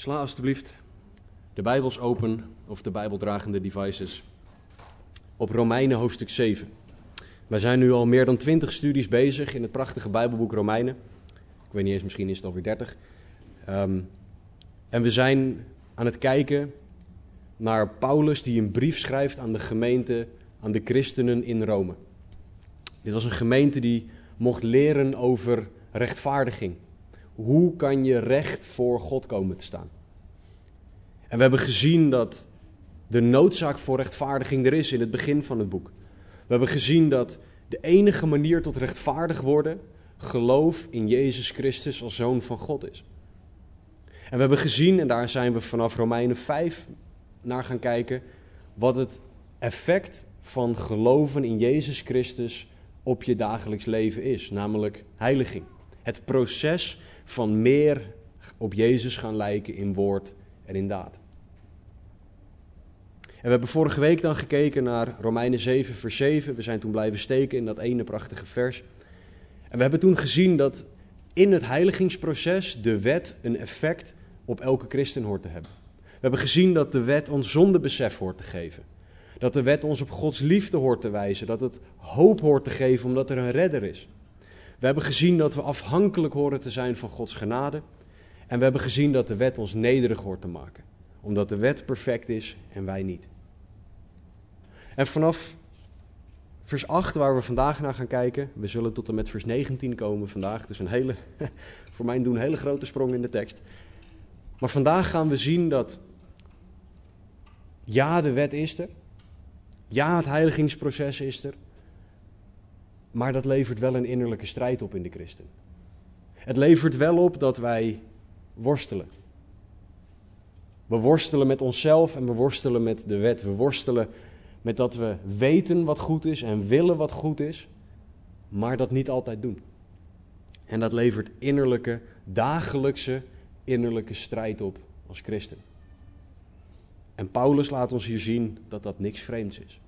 Sla alstublieft de Bijbels open of de Bijbeldragende devices op Romeinen hoofdstuk 7. Wij zijn nu al meer dan 20 studies bezig in het prachtige Bijbelboek Romeinen. Ik weet niet eens, misschien is het alweer 30. Um, en we zijn aan het kijken naar Paulus die een brief schrijft aan de gemeente, aan de christenen in Rome. Dit was een gemeente die mocht leren over rechtvaardiging. Hoe kan je recht voor God komen te staan? En we hebben gezien dat de noodzaak voor rechtvaardiging er is in het begin van het boek. We hebben gezien dat de enige manier tot rechtvaardig worden geloof in Jezus Christus als zoon van God is. En we hebben gezien, en daar zijn we vanaf Romeinen 5 naar gaan kijken, wat het effect van geloven in Jezus Christus op je dagelijks leven is, namelijk heiliging. Het proces van meer op Jezus gaan lijken in woord en in daad. En we hebben vorige week dan gekeken naar Romeinen 7, vers 7. We zijn toen blijven steken in dat ene prachtige vers. En we hebben toen gezien dat in het heiligingsproces de wet een effect op elke christen hoort te hebben. We hebben gezien dat de wet ons zondebesef hoort te geven. Dat de wet ons op Gods liefde hoort te wijzen. Dat het hoop hoort te geven omdat er een redder is. We hebben gezien dat we afhankelijk horen te zijn van Gods genade. En we hebben gezien dat de wet ons nederig hoort te maken. Omdat de wet perfect is en wij niet. En vanaf vers 8, waar we vandaag naar gaan kijken, we zullen tot en met vers 19 komen vandaag. Dus een hele, voor mij doen een hele grote sprong in de tekst. Maar vandaag gaan we zien dat ja, de wet is er. Ja, het heiligingsproces is er. Maar dat levert wel een innerlijke strijd op in de christen. Het levert wel op dat wij worstelen. We worstelen met onszelf en we worstelen met de wet. We worstelen met dat we weten wat goed is en willen wat goed is, maar dat niet altijd doen. En dat levert innerlijke, dagelijkse innerlijke strijd op als christen. En Paulus laat ons hier zien dat dat niks vreemds is.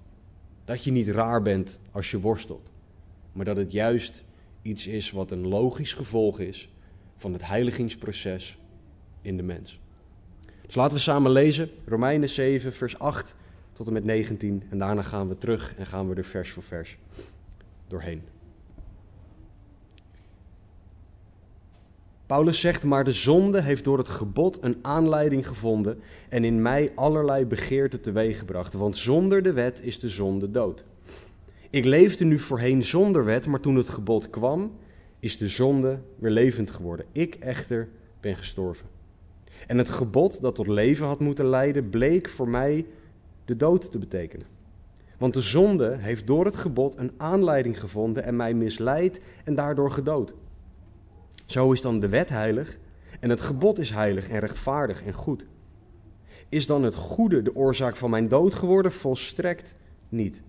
Dat je niet raar bent als je worstelt, maar dat het juist iets is wat een logisch gevolg is van het heiligingsproces in de mens. Dus laten we samen lezen Romeinen 7, vers 8 tot en met 19 en daarna gaan we terug en gaan we er vers voor vers doorheen. Paulus zegt, maar de zonde heeft door het gebod een aanleiding gevonden en in mij allerlei begeerten teweeggebracht, want zonder de wet is de zonde dood. Ik leefde nu voorheen zonder wet, maar toen het gebod kwam, is de zonde weer levend geworden. Ik echter ben gestorven. En het gebod dat tot leven had moeten leiden, bleek voor mij de dood te betekenen. Want de zonde heeft door het gebod een aanleiding gevonden en mij misleid en daardoor gedood. Zo is dan de wet heilig en het gebod is heilig en rechtvaardig en goed. Is dan het goede de oorzaak van mijn dood geworden? Volstrekt niet.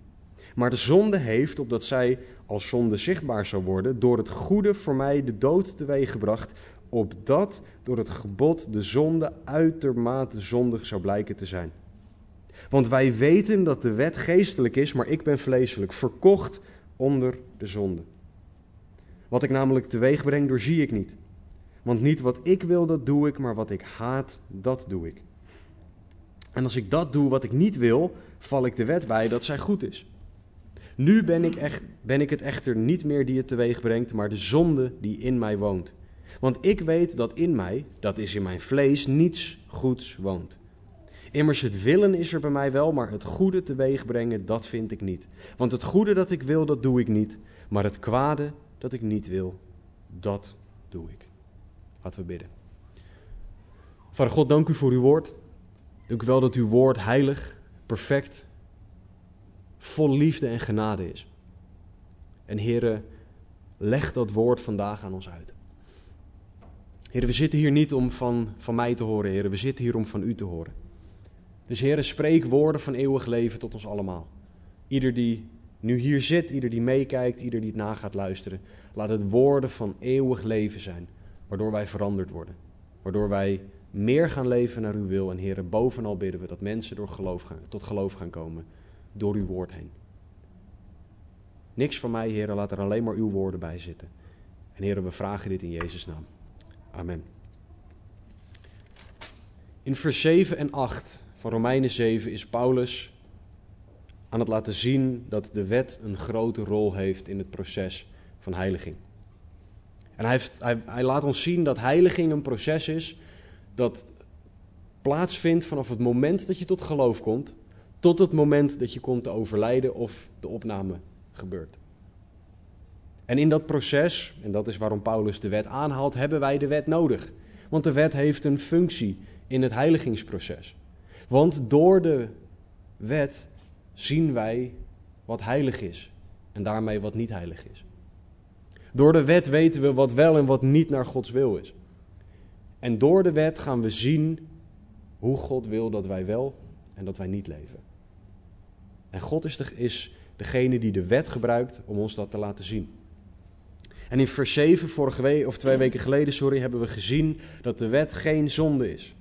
Maar de zonde heeft, opdat zij als zonde zichtbaar zou worden, door het goede voor mij de dood teweeggebracht, opdat door het gebod de zonde uitermate zondig zou blijken te zijn. Want wij weten dat de wet geestelijk is, maar ik ben vleeselijk, verkocht onder de zonde. Wat ik namelijk teweeg breng, doorzie ik niet. Want niet wat ik wil, dat doe ik, maar wat ik haat, dat doe ik. En als ik dat doe wat ik niet wil, val ik de wet bij dat zij goed is. Nu ben ik, echt, ben ik het echter niet meer die het teweeg brengt, maar de zonde die in mij woont. Want ik weet dat in mij, dat is in mijn vlees, niets goeds woont. Immers het willen is er bij mij wel, maar het goede teweeg brengen, dat vind ik niet. Want het goede dat ik wil, dat doe ik niet. Maar het kwade dat ik niet wil, dat doe ik. Laten we bidden. Vader God, dank u voor uw woord. Dank u wel dat uw woord heilig, perfect, vol liefde en genade is. En heren, leg dat woord vandaag aan ons uit. Heren, we zitten hier niet om van, van mij te horen, heren. We zitten hier om van u te horen. Dus heren, spreek woorden van eeuwig leven tot ons allemaal. Ieder die nu hier zit, ieder die meekijkt, ieder die het na gaat luisteren, laat het woorden van eeuwig leven zijn, waardoor wij veranderd worden. Waardoor wij meer gaan leven naar uw wil. En heren, bovenal bidden we dat mensen door geloof gaan, tot geloof gaan komen door uw woord heen. Niks van mij, heren, laat er alleen maar uw woorden bij zitten. En heren, we vragen dit in Jezus' naam. Amen. In vers 7 en 8 van Romeinen 7 is Paulus aan het laten zien dat de wet een grote rol heeft in het proces van heiliging. En hij, heeft, hij, hij laat ons zien dat heiliging een proces is dat plaatsvindt vanaf het moment dat je tot geloof komt, tot het moment dat je komt te overlijden of de opname gebeurt. En in dat proces, en dat is waarom Paulus de wet aanhaalt, hebben wij de wet nodig. Want de wet heeft een functie in het heiligingsproces. Want door de wet zien wij wat heilig is en daarmee wat niet heilig is. Door de wet weten we wat wel en wat niet naar Gods wil is. En door de wet gaan we zien hoe God wil dat wij wel en dat wij niet leven. En God is, de, is degene die de wet gebruikt om ons dat te laten zien. En in vers 7, vorige week, of twee weken geleden, sorry, hebben we gezien dat de wet geen zonde is.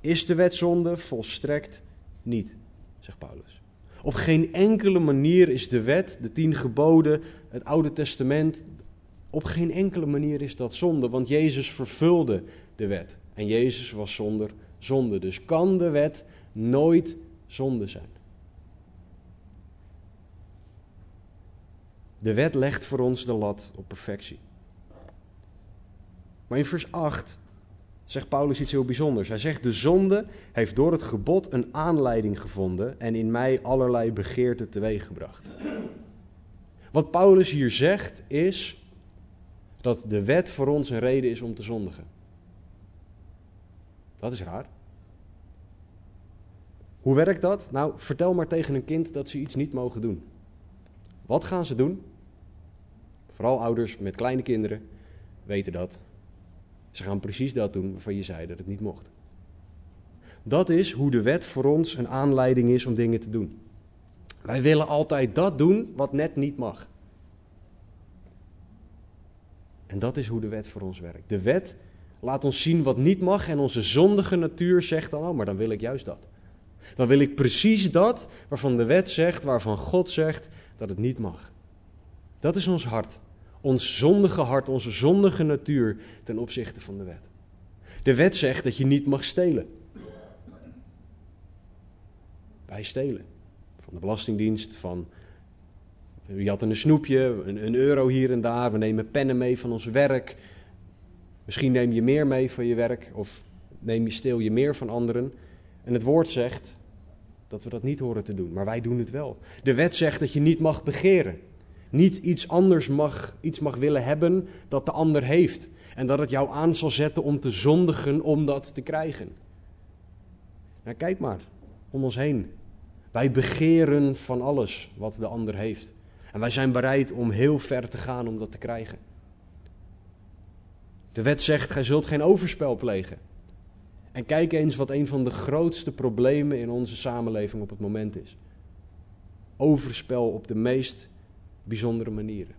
Is de wet zonde? Volstrekt niet, zegt Paulus. Op geen enkele manier is de wet, de tien geboden, het Oude Testament, op geen enkele manier is dat zonde, want Jezus vervulde de wet. En Jezus was zonder zonde. Dus kan de wet nooit zonde zijn. De wet legt voor ons de lat op perfectie. Maar in vers 8 zegt Paulus iets heel bijzonders. Hij zegt: De zonde heeft door het gebod een aanleiding gevonden en in mij allerlei begeerten teweeggebracht. Wat Paulus hier zegt is dat de wet voor ons een reden is om te zondigen. Dat is raar. Hoe werkt dat? Nou, vertel maar tegen een kind dat ze iets niet mogen doen. Wat gaan ze doen? Vooral ouders met kleine kinderen weten dat. Ze gaan precies dat doen waarvan je zei dat het niet mocht. Dat is hoe de wet voor ons een aanleiding is om dingen te doen. Wij willen altijd dat doen wat net niet mag. En dat is hoe de wet voor ons werkt. De wet laat ons zien wat niet mag en onze zondige natuur zegt dan, oh, maar dan wil ik juist dat. Dan wil ik precies dat waarvan de wet zegt, waarvan God zegt dat het niet mag. Dat is ons hart. Ons zondige hart, onze zondige natuur ten opzichte van de wet. De wet zegt dat je niet mag stelen. Wij stelen. Van de Belastingdienst, van. We hadden een snoepje, een, een euro hier en daar. We nemen pennen mee van ons werk. Misschien neem je meer mee van je werk of neem je, steel je meer van anderen. En het woord zegt dat we dat niet horen te doen, maar wij doen het wel. De wet zegt dat je niet mag begeren. Niet iets anders mag, iets mag willen hebben dat de ander heeft. En dat het jou aan zal zetten om te zondigen om dat te krijgen. Nou, kijk maar om ons heen. Wij begeren van alles wat de ander heeft. En wij zijn bereid om heel ver te gaan om dat te krijgen. De wet zegt: gij zult geen overspel plegen. En kijk eens wat een van de grootste problemen in onze samenleving op het moment is. Overspel op de meest bijzondere manieren.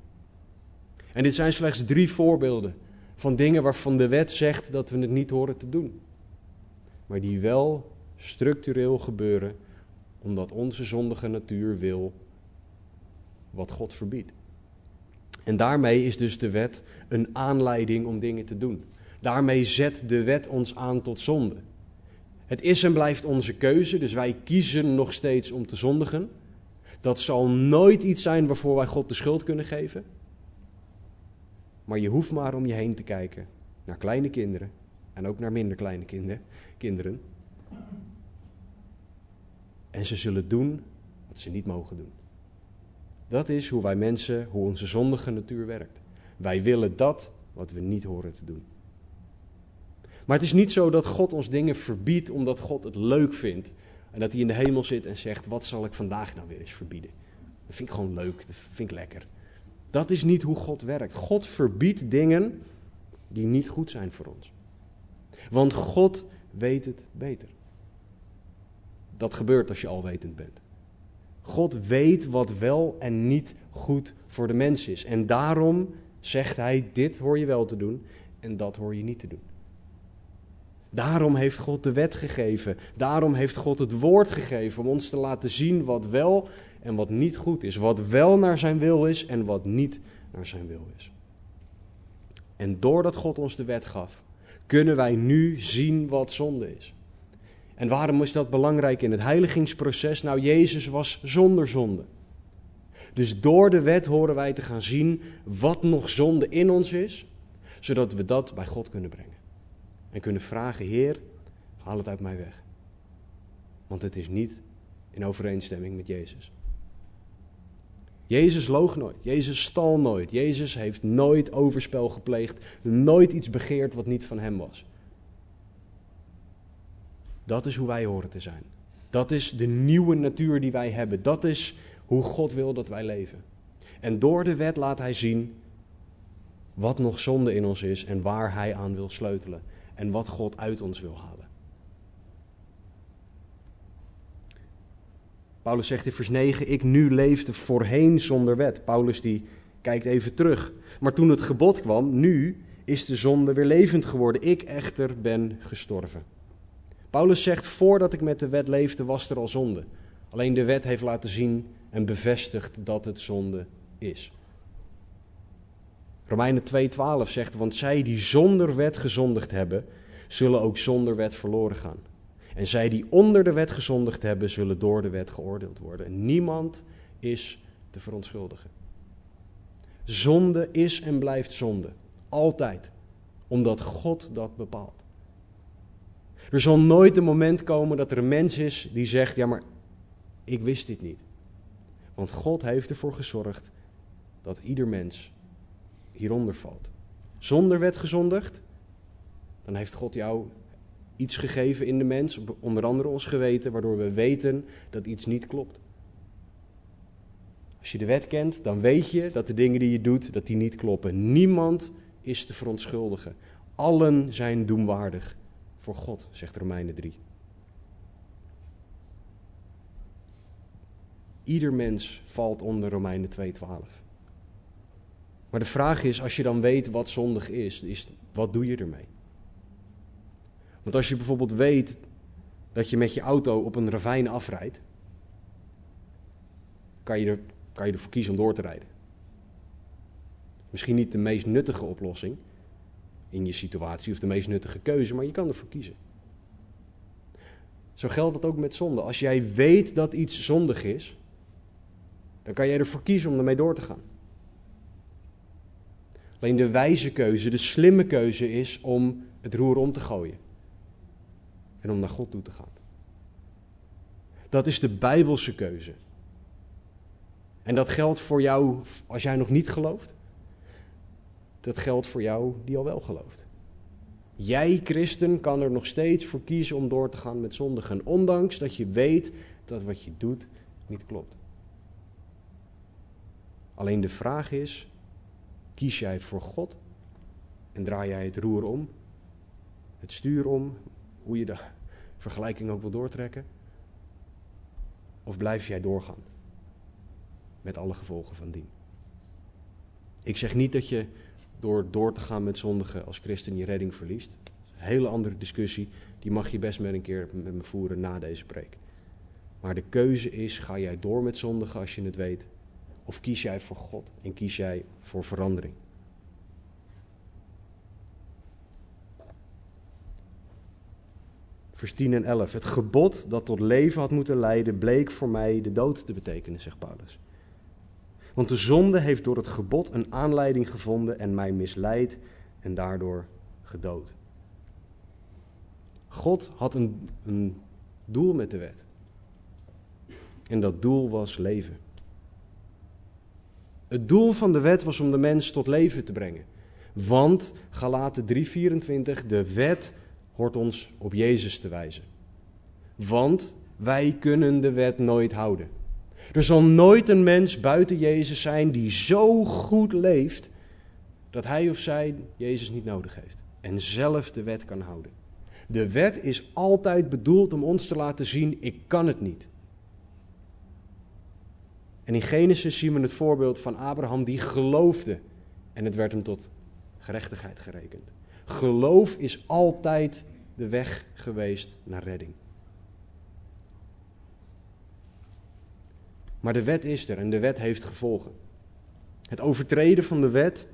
En dit zijn slechts drie voorbeelden van dingen waarvan de wet zegt dat we het niet horen te doen. Maar die wel structureel gebeuren omdat onze zondige natuur wil wat God verbiedt. En daarmee is dus de wet een aanleiding om dingen te doen. Daarmee zet de wet ons aan tot zonde. Het is en blijft onze keuze, dus wij kiezen nog steeds om te zondigen. Dat zal nooit iets zijn waarvoor wij God de schuld kunnen geven. Maar je hoeft maar om je heen te kijken naar kleine kinderen en ook naar minder kleine kinder, kinderen. En ze zullen doen wat ze niet mogen doen. Dat is hoe wij mensen, hoe onze zondige natuur werkt. Wij willen dat wat we niet horen te doen. Maar het is niet zo dat God ons dingen verbiedt omdat God het leuk vindt. En dat hij in de hemel zit en zegt: Wat zal ik vandaag nou weer eens verbieden? Dat vind ik gewoon leuk, dat vind ik lekker. Dat is niet hoe God werkt. God verbiedt dingen die niet goed zijn voor ons. Want God weet het beter. Dat gebeurt als je alwetend bent. God weet wat wel en niet goed voor de mens is. En daarom zegt hij: Dit hoor je wel te doen en dat hoor je niet te doen. Daarom heeft God de wet gegeven. Daarom heeft God het woord gegeven om ons te laten zien wat wel en wat niet goed is. Wat wel naar zijn wil is en wat niet naar zijn wil is. En doordat God ons de wet gaf, kunnen wij nu zien wat zonde is. En waarom is dat belangrijk in het heiligingsproces? Nou, Jezus was zonder zonde. Dus door de wet horen wij te gaan zien wat nog zonde in ons is, zodat we dat bij God kunnen brengen. En kunnen vragen, Heer, haal het uit mij weg. Want het is niet in overeenstemming met Jezus. Jezus loog nooit. Jezus stal nooit. Jezus heeft nooit overspel gepleegd. Nooit iets begeerd wat niet van hem was. Dat is hoe wij horen te zijn. Dat is de nieuwe natuur die wij hebben. Dat is hoe God wil dat wij leven. En door de wet laat hij zien wat nog zonde in ons is en waar hij aan wil sleutelen. En wat God uit ons wil halen. Paulus zegt in vers 9, ik nu leefde voorheen zonder wet. Paulus die kijkt even terug. Maar toen het gebod kwam, nu is de zonde weer levend geworden. Ik echter ben gestorven. Paulus zegt, voordat ik met de wet leefde, was er al zonde. Alleen de wet heeft laten zien en bevestigd dat het zonde is. Romeinen 2:12 zegt, want zij die zonder wet gezondigd hebben, zullen ook zonder wet verloren gaan. En zij die onder de wet gezondigd hebben, zullen door de wet geoordeeld worden. En niemand is te verontschuldigen. Zonde is en blijft zonde. Altijd. Omdat God dat bepaalt. Er zal nooit een moment komen dat er een mens is die zegt: Ja, maar ik wist dit niet. Want God heeft ervoor gezorgd dat ieder mens hieronder valt. Zonder wet gezondigd, dan heeft God jou iets gegeven in de mens, onder andere ons geweten, waardoor we weten dat iets niet klopt. Als je de wet kent, dan weet je dat de dingen die je doet, dat die niet kloppen. Niemand is te verontschuldigen. Allen zijn doemwaardig voor God, zegt Romeinen 3. Ieder mens valt onder Romeinen 2:12. Maar de vraag is, als je dan weet wat zondig is, is wat doe je ermee? Want als je bijvoorbeeld weet dat je met je auto op een ravijn afrijdt, kan je, er, kan je ervoor kiezen om door te rijden. Misschien niet de meest nuttige oplossing in je situatie of de meest nuttige keuze, maar je kan ervoor kiezen. Zo geldt het ook met zonde. Als jij weet dat iets zondig is, dan kan jij ervoor kiezen om ermee door te gaan. Alleen de wijze keuze, de slimme keuze is om het roer om te gooien en om naar God toe te gaan. Dat is de Bijbelse keuze. En dat geldt voor jou als jij nog niet gelooft. Dat geldt voor jou die al wel gelooft. Jij, christen, kan er nog steeds voor kiezen om door te gaan met zondigen, ondanks dat je weet dat wat je doet niet klopt. Alleen de vraag is: kies jij voor God en draai jij het roer om, het stuur om, hoe je de vergelijking ook wil doortrekken? Of blijf jij doorgaan met alle gevolgen van dien? Ik zeg niet dat je door door te gaan met zondigen als christen je redding verliest. Een hele andere discussie, die mag je best met een keer met me voeren na deze preek. Maar de keuze is, ga jij door met zondigen als je het weet? Of kies jij voor God en kies jij voor verandering? vers 10 en 11. Het gebod dat tot leven had moeten leiden, bleek voor mij de dood te betekenen, zegt Paulus. Want de zonde heeft door het gebod een aanleiding gevonden en mij misleid en daardoor gedood. God had een, een doel met de wet. En dat doel was leven. Het doel van de wet was om de mens tot leven te brengen. Want, Galaten 3:24, de wet hoort ons op Jezus te wijzen. Want wij kunnen de wet nooit houden. Er zal nooit een mens buiten Jezus zijn die zo goed leeft dat hij of zij Jezus niet nodig heeft en zelf de wet kan houden. De wet is altijd bedoeld om ons te laten zien: ik kan het niet. En in Genesis zien we het voorbeeld van Abraham die geloofde en het werd hem tot gerechtigheid gerekend. Geloof is altijd de weg geweest naar redding. Maar de wet is er en de wet heeft gevolgen. Het overtreden van de wet,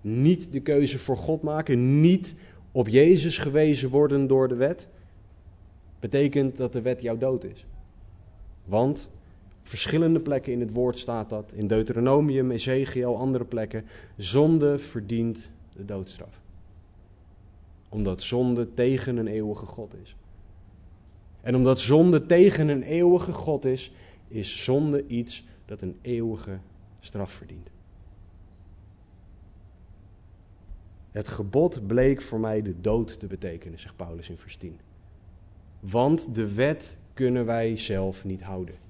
niet de keuze voor God maken, niet op Jezus gewezen worden door de wet, betekent dat de wet jouw dood is. Want verschillende plekken in het woord staat dat, in Deuteronomium, Ezekiel, andere plekken, zonde verdient de doodstraf. Omdat zonde tegen een eeuwige God is. En omdat zonde tegen een eeuwige God is, is zonde iets dat een eeuwige straf verdient. Het gebod bleek voor mij de dood te betekenen, zegt Paulus in vers 10. Want de wet kunnen wij zelf niet houden.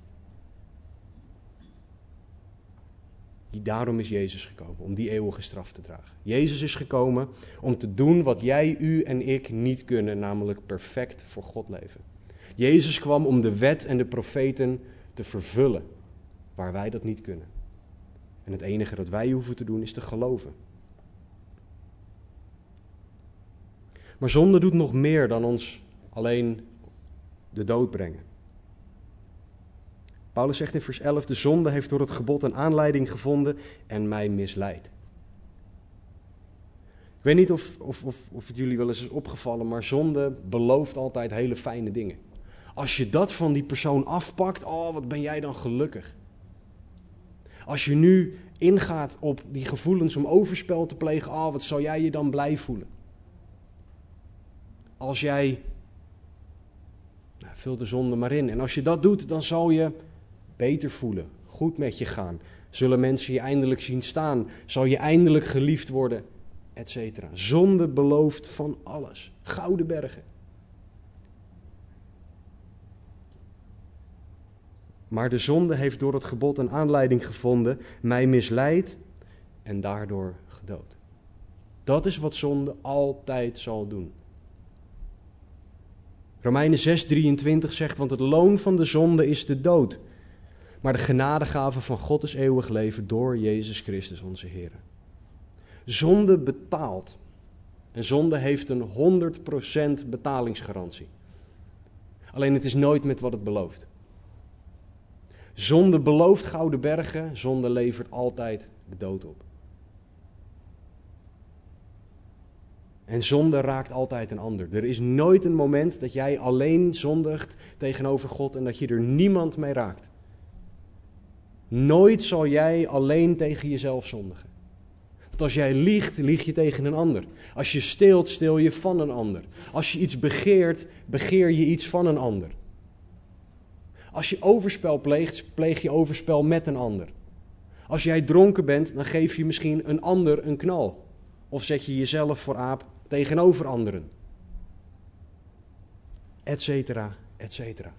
Daarom is Jezus gekomen, om die eeuwige straf te dragen. Jezus is gekomen om te doen wat jij, u en ik niet kunnen, namelijk perfect voor God leven. Jezus kwam om de wet en de profeten te vervullen, waar wij dat niet kunnen. En het enige dat wij hoeven te doen is te geloven. Maar zonde doet nog meer dan ons alleen de dood brengen. Paulus zegt in vers 11: De zonde heeft door het gebod een aanleiding gevonden en mij misleid. Ik weet niet of, of, of, of het jullie wel eens is opgevallen, maar zonde belooft altijd hele fijne dingen. Als je dat van die persoon afpakt, oh wat ben jij dan gelukkig. Als je nu ingaat op die gevoelens om overspel te plegen, oh wat zou jij je dan blij voelen. Als jij, nou, vul de zonde maar in. En als je dat doet, dan zal je beter voelen, goed met je gaan. Zullen mensen je eindelijk zien staan? Zal je eindelijk geliefd worden? Etcetera. Zonde belooft van alles. Gouden bergen. Maar de zonde heeft door het gebod een aanleiding gevonden, mij misleid en daardoor gedood. Dat is wat zonde altijd zal doen. Romeinen 6:23 zegt, want het loon van de zonde is de dood. Maar de genadegave van God is eeuwig leven door Jezus Christus onze Heer. Zonde betaalt. En zonde heeft een 100% betalingsgarantie. Alleen het is nooit met wat het belooft. Zonde belooft gouden bergen, zonde levert altijd de dood op. En zonde raakt altijd een ander. Er is nooit een moment dat jij alleen zondigt tegenover God en dat je er niemand mee raakt. Nooit zal jij alleen tegen jezelf zondigen. Want als jij liegt, lieg je tegen een ander. Als je steelt, steel je van een ander. Als je iets begeert, begeer je iets van een ander. Als je overspel pleegt, pleeg je overspel met een ander. Als jij dronken bent, dan geef je misschien een ander een knal. Of zet je jezelf voor aap tegenover anderen. Etcetera, etcetera.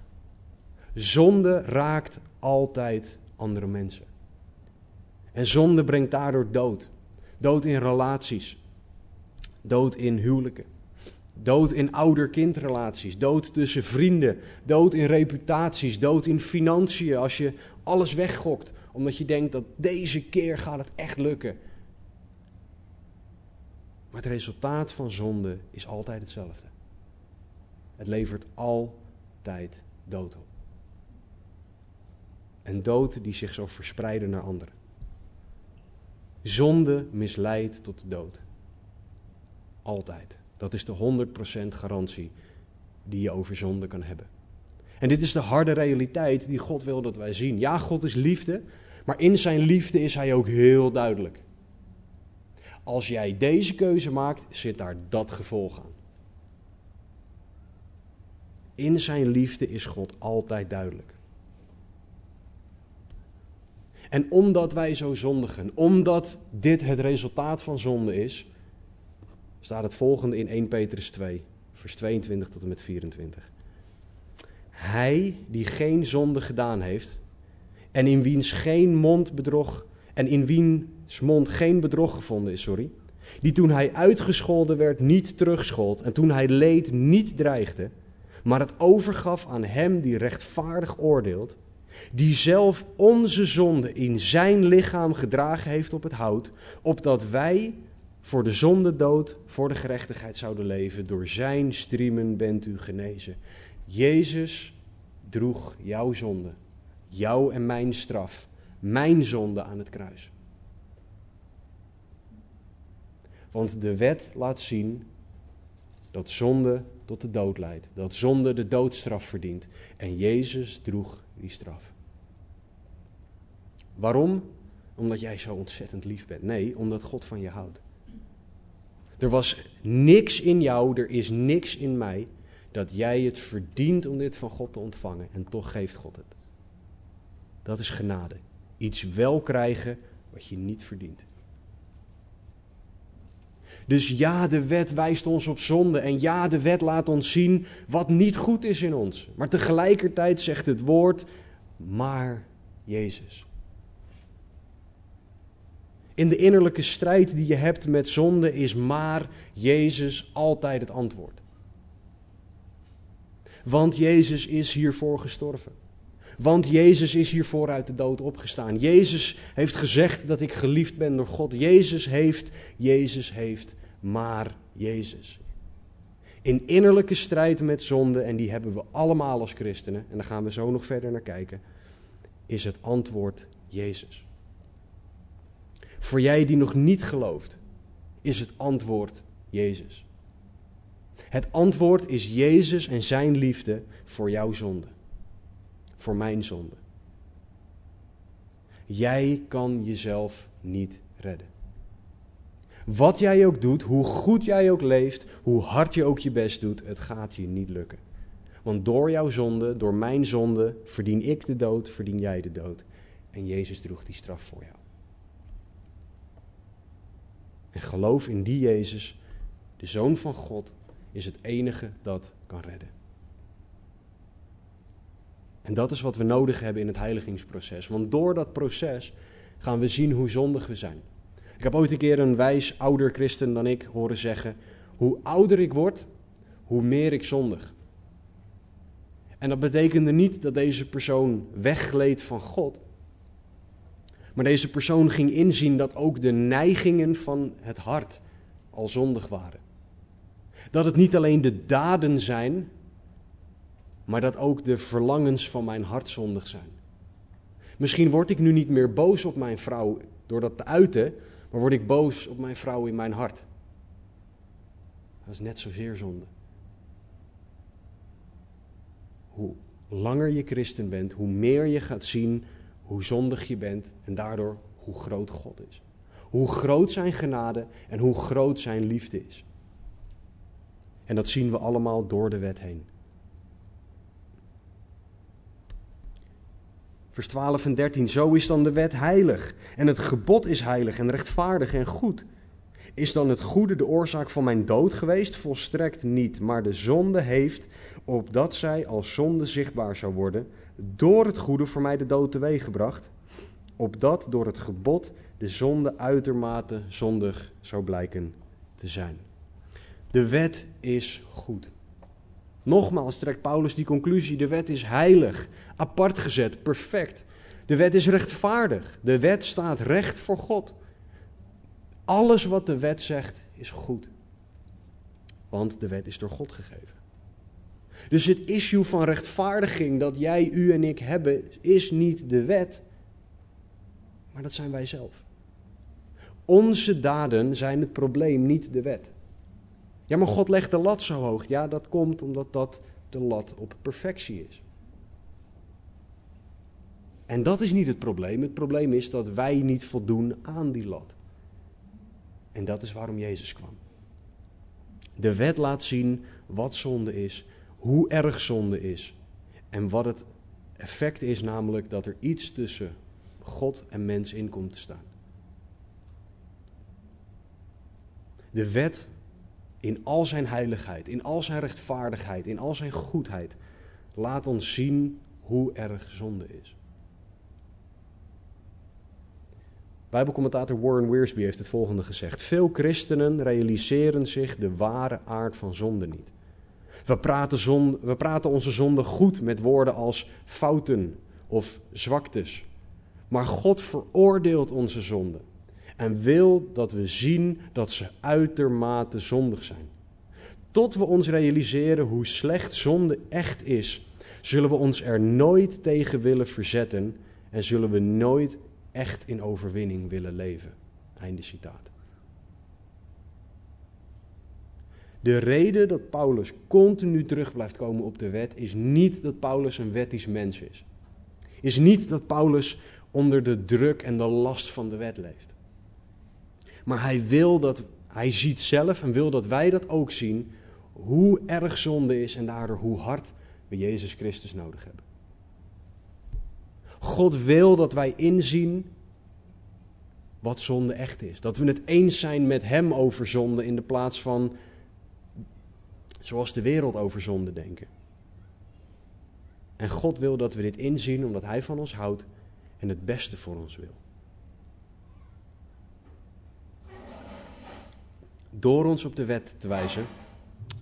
Zonde raakt altijd andere mensen. En zonde brengt daardoor dood. Dood in relaties. Dood in huwelijken. Dood in ouder-kindrelaties. Dood tussen vrienden. Dood in reputaties. Dood in financiën. Als je alles weggokt omdat je denkt dat deze keer gaat het echt lukken. Maar het resultaat van zonde is altijd hetzelfde. Het levert altijd dood op. En dood die zich zal verspreiden naar anderen. Zonde misleidt tot de dood. Altijd. Dat is de 100% garantie die je over zonde kan hebben. En dit is de harde realiteit die God wil dat wij zien. Ja, God is liefde, maar in zijn liefde is hij ook heel duidelijk. Als jij deze keuze maakt, zit daar dat gevolg aan. In zijn liefde is God altijd duidelijk. En omdat wij zo zondigen, omdat dit het resultaat van zonde is, staat het volgende in 1 Petrus 2, vers 22 tot en met 24. Hij die geen zonde gedaan heeft en in wiens geen mond bedrog en in wiens mond geen bedrog gevonden is, sorry, die toen hij uitgescholden werd niet terugschold en toen hij leed niet dreigde, maar het overgaf aan hem die rechtvaardig oordeelt, die zelf onze zonde in zijn lichaam gedragen heeft op het hout, opdat wij voor de zonde dood, voor de gerechtigheid zouden leven. Door zijn striemen bent u genezen. Jezus droeg jouw zonde, jouw en mijn straf, mijn zonde aan het kruis. Want de wet laat zien dat zonde tot de dood leidt, dat zonde de doodstraf verdient. En Jezus droeg die straf. Waarom? Omdat jij zo ontzettend lief bent. Nee, omdat God van je houdt. Er was niks in jou, er is niks in mij dat jij het verdient om dit van God te ontvangen. En toch geeft God het. Dat is genade. Iets wel krijgen wat je niet verdient. Dus ja, de wet wijst ons op zonde. En ja, de wet laat ons zien wat niet goed is in ons. Maar tegelijkertijd zegt het woord, maar Jezus. In de innerlijke strijd die je hebt met zonde is maar Jezus altijd het antwoord. Want Jezus is hiervoor gestorven. Want Jezus is hiervoor uit de dood opgestaan. Jezus heeft gezegd dat ik geliefd ben door God. Jezus heeft, Jezus heeft, maar Jezus. In innerlijke strijd met zonde, en die hebben we allemaal als christenen, en daar gaan we zo nog verder naar kijken, is het antwoord Jezus. Voor jij die nog niet gelooft, is het antwoord Jezus. Het antwoord is Jezus en zijn liefde voor jouw zonde. Voor mijn zonde. Jij kan jezelf niet redden. Wat jij ook doet, hoe goed jij ook leeft, hoe hard je ook je best doet, het gaat je niet lukken. Want door jouw zonde, door mijn zonde, verdien ik de dood, verdien jij de dood. En Jezus droeg die straf voor jou. En geloof in die Jezus, de Zoon van God, is het enige dat kan redden. En dat is wat we nodig hebben in het heiligingsproces. Want door dat proces gaan we zien hoe zondig we zijn. Ik heb ooit een keer een wijs ouder christen dan ik horen zeggen: Hoe ouder ik word, hoe meer ik zondig. En dat betekende niet dat deze persoon weggleed van God. Maar deze persoon ging inzien dat ook de neigingen van het hart al zondig waren. Dat het niet alleen de daden zijn, maar dat ook de verlangens van mijn hart zondig zijn. Misschien word ik nu niet meer boos op mijn vrouw door dat te uiten, maar word ik boos op mijn vrouw in mijn hart. Dat is net zozeer zonde. Hoe langer je christen bent, hoe meer je gaat zien hoe zondig je bent en daardoor hoe groot God is. Hoe groot zijn genade en hoe groot zijn liefde is. En dat zien we allemaal door de wet heen. Vers 12 en 13. Zo is dan de wet heilig. En het gebod is heilig en rechtvaardig en goed. Is dan het goede de oorzaak van mijn dood geweest? Volstrekt niet. Maar de zonde heeft, opdat zij als zonde zichtbaar zou worden, door het goede voor mij de dood teweeggebracht. Opdat door het gebod de zonde uitermate zondig zou blijken te zijn. De wet is goed. Nogmaals trekt Paulus die conclusie: de wet is heilig, apart gezet, perfect. De wet is rechtvaardig. De wet staat recht voor God. Alles wat de wet zegt is goed. Want de wet is door God gegeven. Dus het issue van rechtvaardiging dat jij, u en ik hebben, is niet de wet, maar dat zijn wij zelf. Onze daden zijn het probleem, niet de wet. Ja, maar God legt de lat zo hoog. Ja, dat komt omdat dat de lat op perfectie is. En dat is niet het probleem. Het probleem is dat wij niet voldoen aan die lat. En dat is waarom Jezus kwam. De wet laat zien wat zonde is, hoe erg zonde is en wat het effect is, namelijk dat er iets tussen God en mens in komt te staan. De wet in al zijn heiligheid, in al zijn rechtvaardigheid, in al zijn goedheid, laat ons zien hoe erg zonde is. Bijbelcommentator Warren Wiersbe heeft het volgende gezegd: Veel christenen realiseren zich de ware aard van zonde niet. We praten, zonde, we praten onze zonde goed met woorden als fouten of zwaktes. Maar God veroordeelt onze zonden en wil dat we zien dat ze uitermate zondig zijn. Tot we ons realiseren hoe slecht zonde echt is, zullen we ons er nooit tegen willen verzetten en zullen we nooit echt in overwinning willen leven. Einde citaat. De reden dat Paulus continu terug blijft komen op de wet is niet dat Paulus een wettisch mens is. Is niet dat Paulus onder de druk en de last van de wet leeft. Maar hij wil dat, hij ziet zelf en wil dat wij dat ook zien, hoe erg zonde is en daardoor hoe hard we Jezus Christus nodig hebben. God wil dat wij inzien wat zonde echt is. Dat we het eens zijn met Hem over zonde in de plaats van zoals de wereld over zonde denken. En God wil dat we dit inzien omdat Hij van ons houdt en het beste voor ons wil. Door ons op de wet te wijzen,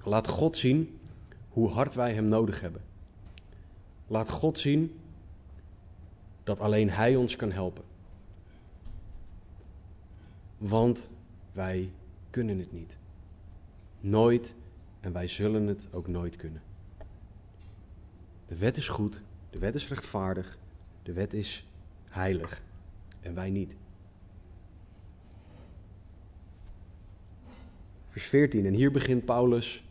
laat God zien hoe hard wij Hem nodig hebben. Laat God zien dat alleen Hij ons kan helpen. Want wij kunnen het niet. Nooit en wij zullen het ook nooit kunnen. De wet is goed, de wet is rechtvaardig, de wet is heilig en wij niet. Vers 14, en hier begint Paulus,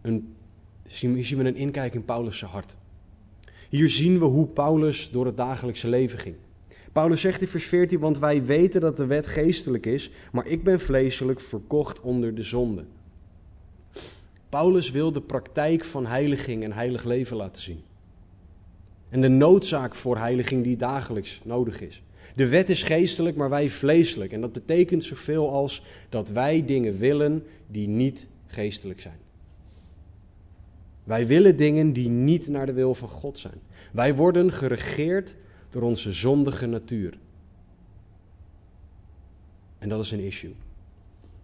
een, zien we een inkijk in Paulus' hart. Hier zien we hoe Paulus door het dagelijkse leven ging. Paulus zegt in vers 14, want wij weten dat de wet geestelijk is, maar ik ben vleeselijk verkocht onder de zonde. Paulus wil de praktijk van heiliging en heilig leven laten zien. En de noodzaak voor heiliging die dagelijks nodig is. De wet is geestelijk, maar wij vleeselijk. En dat betekent zoveel als dat wij dingen willen die niet geestelijk zijn. Wij willen dingen die niet naar de wil van God zijn. Wij worden geregeerd door onze zondige natuur. En dat is een issue.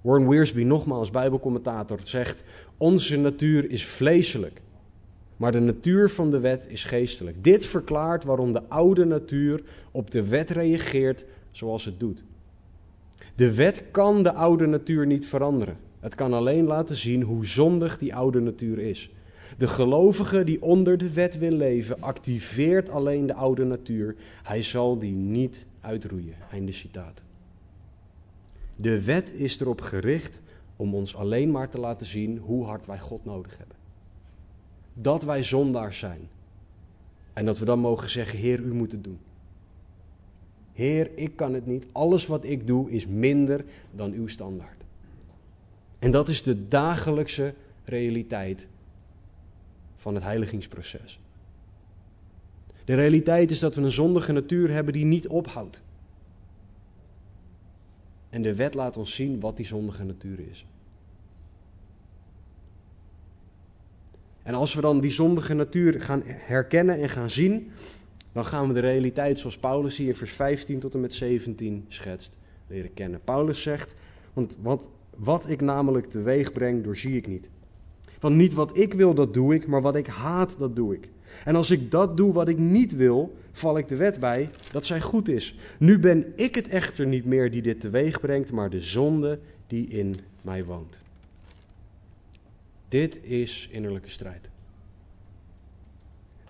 Warren Wiersbe, nogmaals Bijbelcommentator, zegt: Onze natuur is vleeselijk, maar de natuur van de wet is geestelijk. Dit verklaart waarom de oude natuur op de wet reageert zoals het doet. De wet kan de oude natuur niet veranderen. Het kan alleen laten zien hoe zondig die oude natuur is. De gelovige die onder de wet wil leven, activeert alleen de oude natuur. Hij zal die niet uitroeien. Einde citaat. De wet is erop gericht om ons alleen maar te laten zien hoe hard wij God nodig hebben. Dat wij zondaars zijn. En dat we dan mogen zeggen: Heer, u moet het doen. Heer, ik kan het niet. Alles wat ik doe is minder dan uw standaard. En dat is de dagelijkse realiteit van het heiligingsproces. De realiteit is dat we een zondige natuur hebben die niet ophoudt. En de wet laat ons zien wat die zondige natuur is. En als we dan die zondige natuur gaan herkennen en gaan zien, dan gaan we de realiteit zoals Paulus hier in vers 15 tot en met 17 schetst, leren kennen. Paulus zegt, want wat, wat ik namelijk teweeg breng, doorzie ik niet. Want niet wat ik wil, dat doe ik, maar wat ik haat, dat doe ik. En als ik dat doe wat ik niet wil, val ik de wet bij dat zij goed is. Nu ben ik het echter niet meer die dit teweeg brengt, maar de zonde die in mij woont. Dit is innerlijke strijd.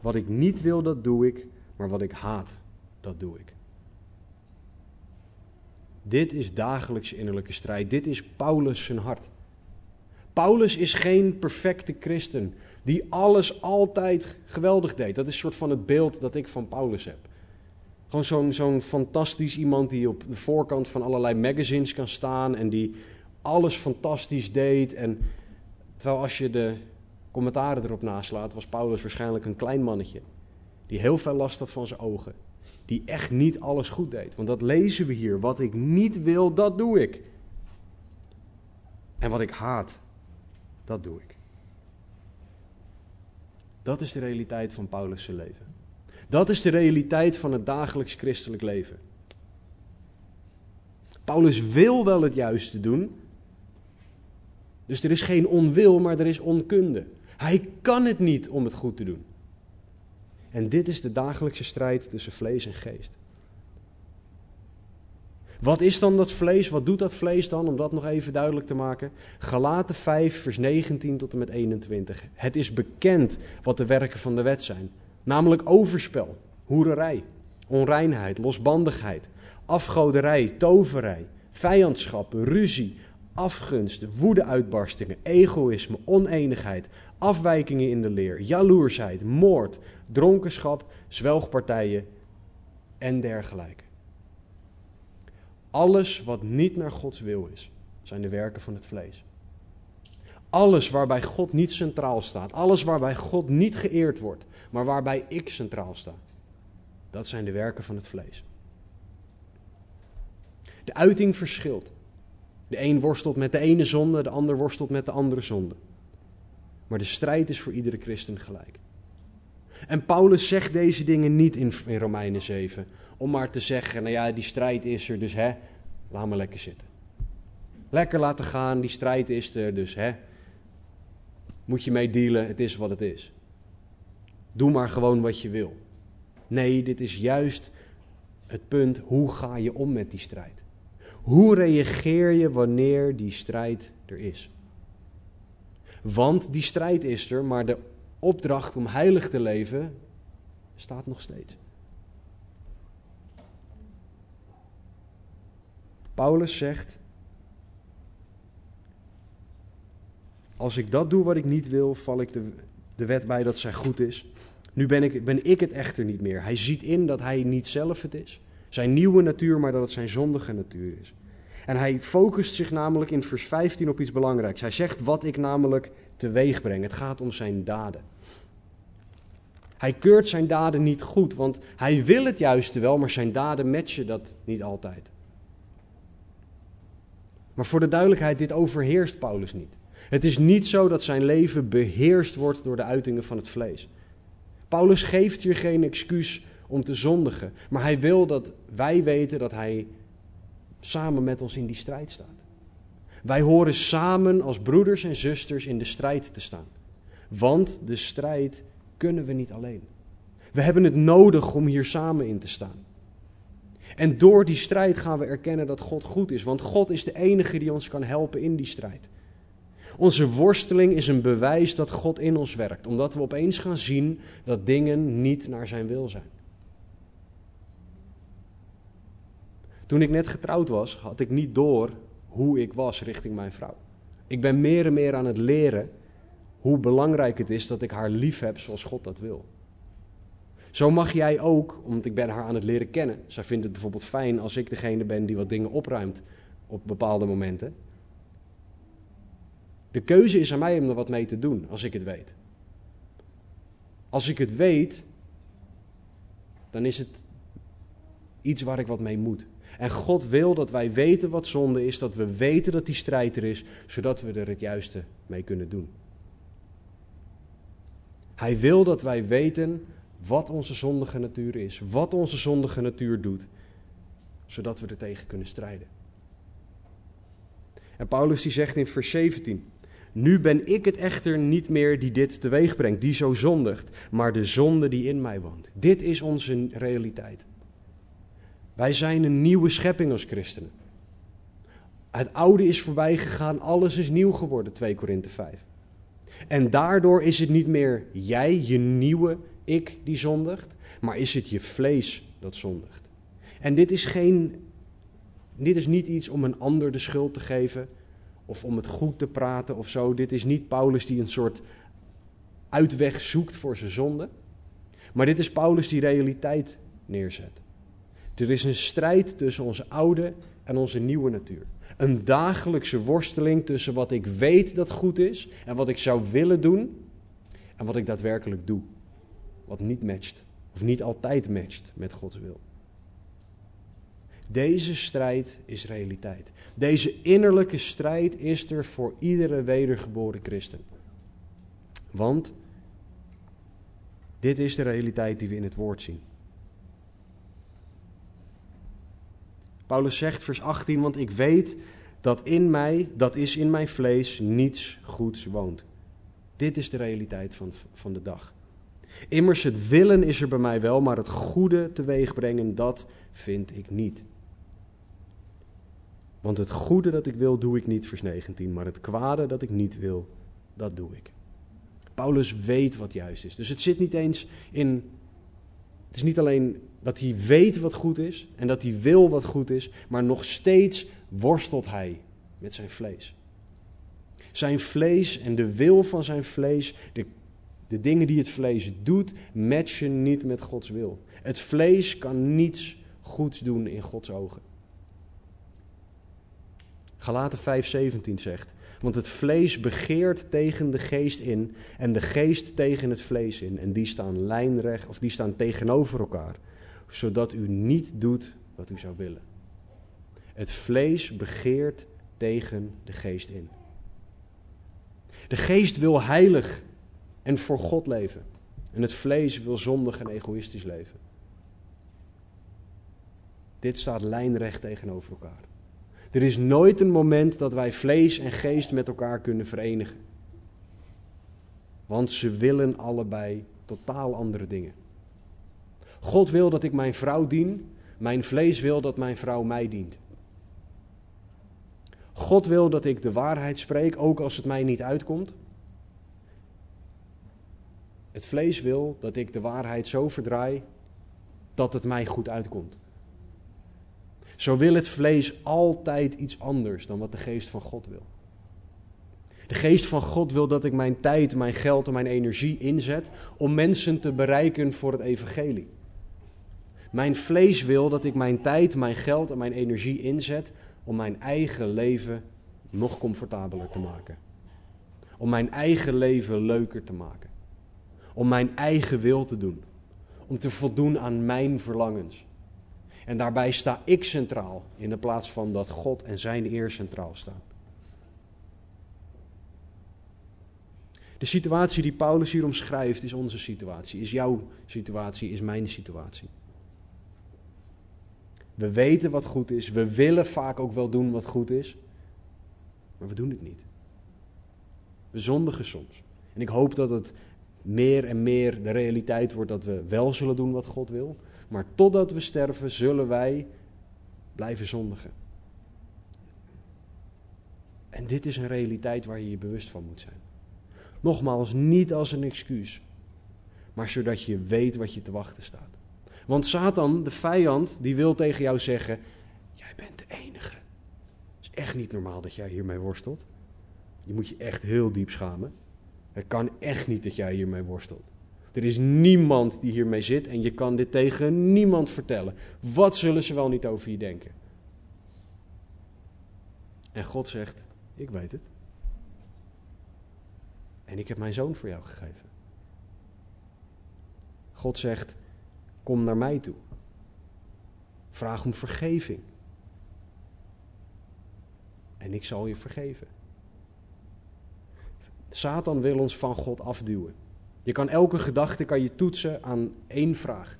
Wat ik niet wil, dat doe ik, maar wat ik haat, dat doe ik. Dit is dagelijkse innerlijke strijd. Dit is Paulus zijn hart. Paulus is geen perfecte christen die alles altijd geweldig deed. Dat is een soort van het beeld dat ik van Paulus heb. Gewoon zo'n zo'n fantastisch iemand die op de voorkant van allerlei magazines kan staan en die alles fantastisch deed. En terwijl als je de commentaren erop naslaat, was Paulus waarschijnlijk een klein mannetje. Die heel veel last had van zijn ogen. Die echt niet alles goed deed. Want dat lezen we hier. Wat ik niet wil, dat doe ik. En wat ik haat, dat doe ik. Dat is de realiteit van Paulus' leven. Dat is de realiteit van het dagelijks christelijk leven. Paulus wil wel het juiste doen. Dus er is geen onwil, maar er is onkunde. Hij kan het niet om het goed te doen. En dit is de dagelijkse strijd tussen vlees en geest. Wat is dan dat vlees? Wat doet dat vlees dan? Om dat nog even duidelijk te maken. Galaten 5, vers 19 tot en met 21. Het is bekend wat de werken van de wet zijn. Namelijk overspel, hoererij, onreinheid, losbandigheid, afgoderij, toverij, vijandschap, ruzie, afgunst, woedeuitbarstingen, egoïsme, oneenigheid, afwijkingen in de leer, jaloersheid, moord, dronkenschap, zwelgpartijen en dergelijke. Alles wat niet naar Gods wil is, zijn de werken van het vlees. Alles waarbij God niet centraal staat, alles waarbij God niet geëerd wordt, maar waarbij ik centraal sta, dat zijn de werken van het vlees. De uiting verschilt. De een worstelt met de ene zonde, de ander worstelt met de andere zonde. Maar de strijd is voor iedere christen gelijk. En Paulus zegt deze dingen niet in, in Romeinen 7, om maar te zeggen, nou ja, die strijd is er, dus hè, laat maar lekker zitten. Lekker laten gaan, die strijd is er, dus hè, moet je mee dealen, het is wat het is. Doe maar gewoon wat je wil. Nee, dit is juist het punt, hoe ga je om met die strijd? Hoe reageer je wanneer die strijd er is? Want die strijd is er, maar de opdracht om heilig te leven staat nog steeds. Paulus zegt: Als ik dat doe wat ik niet wil, val ik de, de wet bij dat zij goed is. Nu ben ik, ben ik het echter niet meer. Hij ziet in dat hij niet zelf het is, zijn nieuwe natuur, maar dat het zijn zondige natuur is. En hij focust zich namelijk in vers 15 op iets belangrijks. Hij zegt wat ik namelijk teweeg breng. Het gaat om zijn daden. Hij keurt zijn daden niet goed, want hij wil het juiste wel, maar zijn daden matchen dat niet altijd. Maar voor de duidelijkheid, dit overheerst Paulus niet. Het is niet zo dat zijn leven beheerst wordt door de uitingen van het vlees. Paulus geeft hier geen excuus om te zondigen, maar hij wil dat wij weten dat hij samen met ons in die strijd staat. Wij horen samen als broeders en zusters in de strijd te staan. Want de strijd kunnen we niet alleen. We hebben het nodig om hier samen in te staan. En door die strijd gaan we erkennen dat God goed is, want God is de enige die ons kan helpen in die strijd. Onze worsteling is een bewijs dat God in ons werkt, omdat we opeens gaan zien dat dingen niet naar zijn wil zijn. Toen ik net getrouwd was, had ik niet door hoe ik was richting mijn vrouw. Ik ben meer en meer aan het leren hoe belangrijk het is dat ik haar lief heb zoals God dat wil. Zo mag jij ook, want ik ben haar aan het leren kennen. Zij vindt het bijvoorbeeld fijn als ik degene ben die wat dingen opruimt op bepaalde momenten. De keuze is aan mij om er wat mee te doen, als ik het weet. Als ik het weet, dan is het iets waar ik wat mee moet. En God wil dat wij weten wat zonde is, dat we weten dat die strijd er is, zodat we er het juiste mee kunnen doen. Hij wil dat wij weten wat onze zondige natuur is, wat onze zondige natuur doet, zodat we er tegen kunnen strijden. En Paulus die zegt in vers 17: Nu ben ik het echter niet meer die dit teweeg brengt, die zo zondigt, maar de zonde die in mij woont. Dit is onze realiteit. Wij zijn een nieuwe schepping als christenen. Het oude is voorbij gegaan, alles is nieuw geworden, 2 Korinthe 5. En daardoor is het niet meer jij, je nieuwe ik, die zondigt, maar is het je vlees dat zondigt. En dit is, geen, dit is niet iets om een ander de schuld te geven of om het goed te praten of zo. Dit is niet Paulus die een soort uitweg zoekt voor zijn zonde. Maar dit is Paulus die realiteit neerzet. Er is een strijd tussen onze oude en onze nieuwe natuur. Een dagelijkse worsteling tussen wat ik weet dat goed is en wat ik zou willen doen en wat ik daadwerkelijk doe. Wat niet matcht of niet altijd matcht met Gods wil. Deze strijd is realiteit. Deze innerlijke strijd is er voor iedere wedergeboren christen. Want dit is de realiteit die we in het woord zien. Paulus zegt, vers 18, want ik weet dat in mij, dat is in mijn vlees, niets goeds woont. Dit is de realiteit van, van de dag. Immers het willen is er bij mij wel, maar het goede teweeg brengen, dat vind ik niet. Want het goede dat ik wil, doe ik niet, vers 19, maar het kwade dat ik niet wil, dat doe ik. Paulus weet wat juist is. Dus het zit niet eens in. Het is niet alleen dat hij weet wat goed is en dat hij wil wat goed is, maar nog steeds worstelt hij met zijn vlees. Zijn vlees en de wil van zijn vlees, de, de dingen die het vlees doet, matchen niet met Gods wil. Het vlees kan niets goeds doen in Gods ogen. Galaten 5:17 zegt: Want het vlees begeert tegen de geest in en de geest tegen het vlees in en die staan lijnrecht of die staan tegenover elkaar, zodat u niet doet wat u zou willen. Het vlees begeert tegen de geest in. De geest wil heilig en voor God leven. En het vlees wil zondig en egoïstisch leven. Dit staat lijnrecht tegenover elkaar. Er is nooit een moment dat wij vlees en geest met elkaar kunnen verenigen. Want ze willen allebei totaal andere dingen. God wil dat ik mijn vrouw dien, mijn vlees wil dat mijn vrouw mij dient. God wil dat ik de waarheid spreek, ook als het mij niet uitkomt. Het vlees wil dat ik de waarheid zo verdraai dat het mij goed uitkomt. Zo wil het vlees altijd iets anders dan wat de geest van God wil. De geest van God wil dat ik mijn tijd, mijn geld en mijn energie inzet om mensen te bereiken voor het evangelie. Mijn vlees wil dat ik mijn tijd, mijn geld en mijn energie inzet om mijn eigen leven nog comfortabeler te maken. Om mijn eigen leven leuker te maken. Om mijn eigen wil te doen. Om te voldoen aan mijn verlangens. En daarbij sta ik centraal in de plaats van dat God en zijn eer centraal staan. De situatie die Paulus hier omschrijft is onze situatie, is jouw situatie, is mijn situatie. We weten wat goed is, we willen vaak ook wel doen wat goed is, maar we doen het niet. We zondigen soms. En ik hoop dat het meer en meer de realiteit wordt dat we wel zullen doen wat God wil, maar totdat we sterven zullen wij blijven zondigen. En dit is een realiteit waar je je bewust van moet zijn. Nogmaals, niet als een excuus, maar zodat je weet wat je te wachten staat. Want Satan, de vijand, die wil tegen jou zeggen: Jij bent de enige. Het is echt niet normaal dat jij hiermee worstelt. Je moet je echt heel diep schamen. Het kan echt niet dat jij hiermee worstelt. Er is niemand die hiermee zit en je kan dit tegen niemand vertellen. Wat zullen ze wel niet over je denken? En God zegt: Ik weet het. En ik heb mijn zoon voor jou gegeven. God zegt: Kom naar mij toe. Vraag om vergeving. En ik zal je vergeven. Satan wil ons van God afduwen. Je kan elke gedachte kan je toetsen aan één vraag.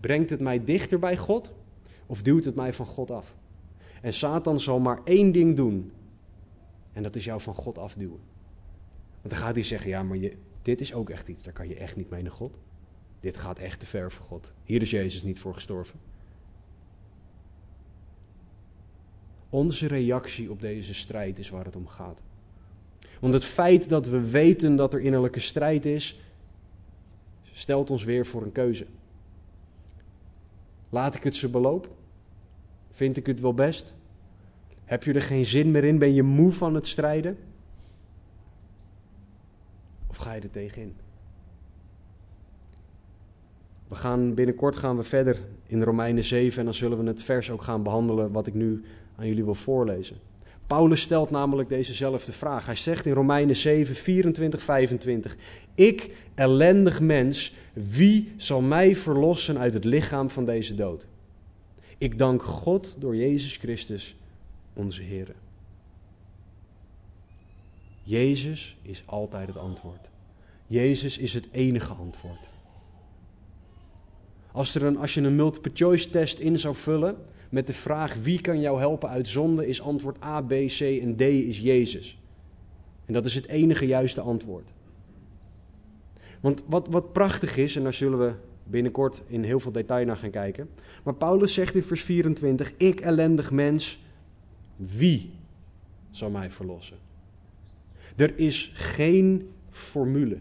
Brengt het mij dichter bij God of duwt het mij van God af? En Satan zal maar één ding doen. En dat is jou van God afduwen. Want dan gaat hij zeggen, ja, maar je, dit is ook echt iets, daar kan je echt niet mee naar God. Dit gaat echt te ver voor God. Hier is Jezus niet voor gestorven. Onze reactie op deze strijd is waar het om gaat. Want het feit dat we weten dat er innerlijke strijd is, stelt ons weer voor een keuze. Laat ik het ze beloop? Vind ik het wel best? Heb je er geen zin meer in? Ben je moe van het strijden? Of ga je er tegenin? We gaan binnenkort gaan we verder in Romeinen 7 en dan zullen we het vers ook gaan behandelen wat ik nu aan jullie wil voorlezen. Paulus stelt namelijk dezezelfde vraag. Hij zegt in Romeinen 7, 24, 25: Ik, ellendig mens, wie zal mij verlossen uit het lichaam van deze dood? Ik dank God door Jezus Christus, onze Heer. Jezus is altijd het antwoord. Jezus is het enige antwoord. Als, er als je een multiple choice test in zou vullen met de vraag wie kan jou helpen uit zonde, is antwoord A, B, C en D is Jezus. En dat is het enige juiste antwoord. Want wat, wat prachtig is, en daar zullen we binnenkort in heel veel detail naar gaan kijken. Maar Paulus zegt in vers 24: Ik ellendig mens, wie zal mij verlossen? Er is geen formule,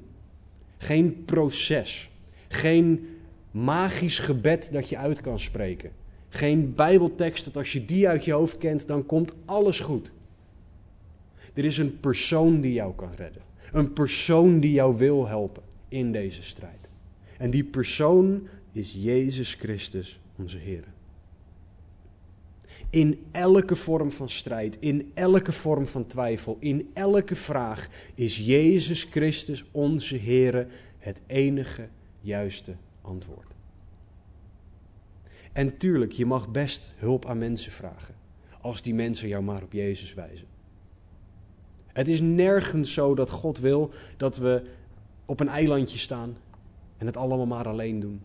geen proces, geen magisch gebed dat je uit kan spreken. Geen Bijbeltekst dat als je die uit je hoofd kent, dan komt alles goed. Er is een persoon die jou kan redden. Een persoon die jou wil helpen in deze strijd. En die persoon is Jezus Christus, onze Heer. In elke vorm van strijd, in elke vorm van twijfel, in elke vraag is Jezus Christus, onze Heer, het enige juiste antwoord. En tuurlijk, je mag best hulp aan mensen vragen, als die mensen jou maar op Jezus wijzen. Het is nergens zo dat God wil dat we op een eilandje staan en het allemaal maar alleen doen,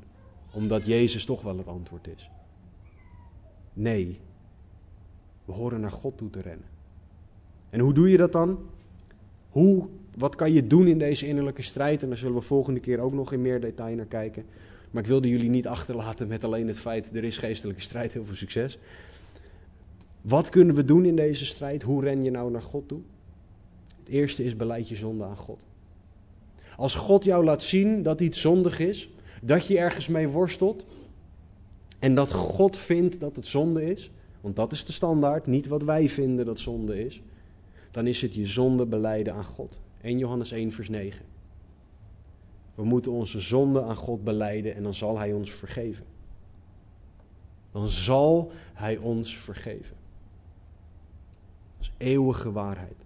omdat Jezus toch wel het antwoord is. Nee, we horen naar God toe te rennen. En hoe doe je dat dan? Hoe, wat kan je doen in deze innerlijke strijd? En daar zullen we volgende keer ook nog in meer detail naar kijken. Maar ik wilde jullie niet achterlaten met alleen het feit, er is geestelijke strijd, heel veel succes. Wat kunnen we doen in deze strijd? Hoe ren je nou naar God toe? Het eerste is beleid je zonde aan God. Als God jou laat zien dat iets zondig is, dat je ergens mee worstelt en dat God vindt dat het zonde is, want dat is de standaard, niet wat wij vinden dat zonde is, dan is het je zonde beleiden aan God. 1 Johannes 1 vers 9. We moeten onze zonde aan God beleiden en dan zal Hij ons vergeven. Dan zal Hij ons vergeven. Dat is eeuwige waarheid.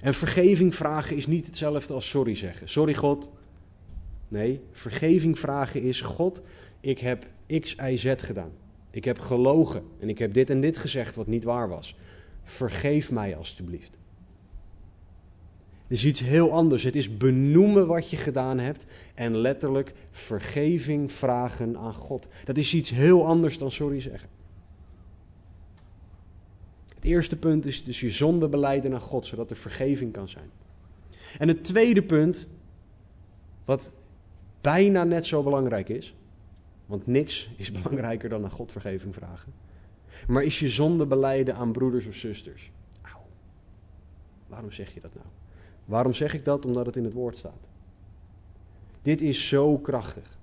En vergeving vragen is niet hetzelfde als sorry zeggen. Sorry God. Nee, vergeving vragen is: God, ik heb X, Y, Z gedaan. Ik heb gelogen en ik heb dit en dit gezegd wat niet waar was. Vergeef mij alstublieft. Is iets heel anders. Het is benoemen wat je gedaan hebt en letterlijk vergeving vragen aan God. Dat is iets heel anders dan sorry zeggen. Het eerste punt is dus je zonde beleiden naar God, zodat er vergeving kan zijn. En het tweede punt, wat bijna net zo belangrijk is, want niks is belangrijker dan aan God vergeving vragen, maar is je zonde beleiden aan broeders of zusters. Auw. Waarom zeg je dat nou? Waarom zeg ik dat? Omdat het in het woord staat. Dit is zo krachtig.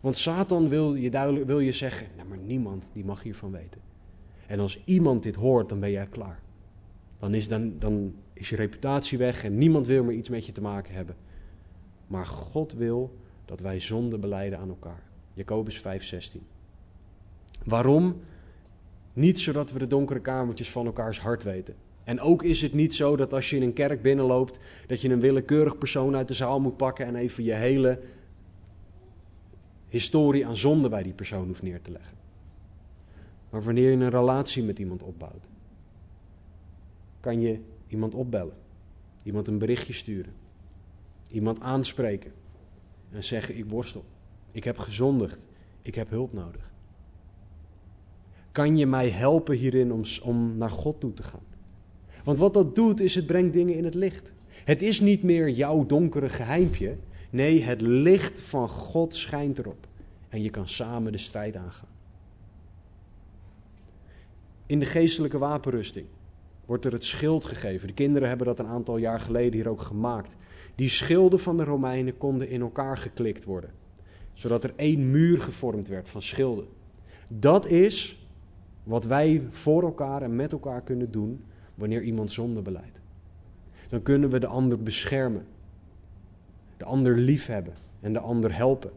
Want Satan wil je, duidelijk, wil je zeggen, nou, maar niemand die mag hiervan weten. En als iemand dit hoort, dan ben jij klaar. Dan is, dan, dan is je reputatie weg en niemand wil meer iets met je te maken hebben. Maar God wil dat wij zonde beleiden aan elkaar. Jacobus 5:16. Waarom? Niet zodat we de donkere kamertjes van elkaars hart weten. En ook is het niet zo dat als je in een kerk binnenloopt, dat je een willekeurig persoon uit de zaal moet pakken en even je hele historie aan zonde bij die persoon hoeft neer te leggen. Maar wanneer je een relatie met iemand opbouwt, kan je iemand opbellen, iemand een berichtje sturen, iemand aanspreken en zeggen: Ik worstel, ik heb gezondigd, ik heb hulp nodig. Kan je mij helpen hierin om, om naar God toe te gaan? Want wat dat doet, is het brengt dingen in het licht. Het is niet meer jouw donkere geheimpje. Nee, het licht van God schijnt erop. En je kan samen de strijd aangaan. In de geestelijke wapenrusting wordt er het schild gegeven. De kinderen hebben dat een aantal jaar geleden hier ook gemaakt. Die schilden van de Romeinen konden in elkaar geklikt worden, zodat er één muur gevormd werd van schilden. Dat is wat wij voor elkaar en met elkaar kunnen doen wanneer iemand zonde beleidt. Dan kunnen we de ander beschermen, de ander liefhebben en de ander helpen.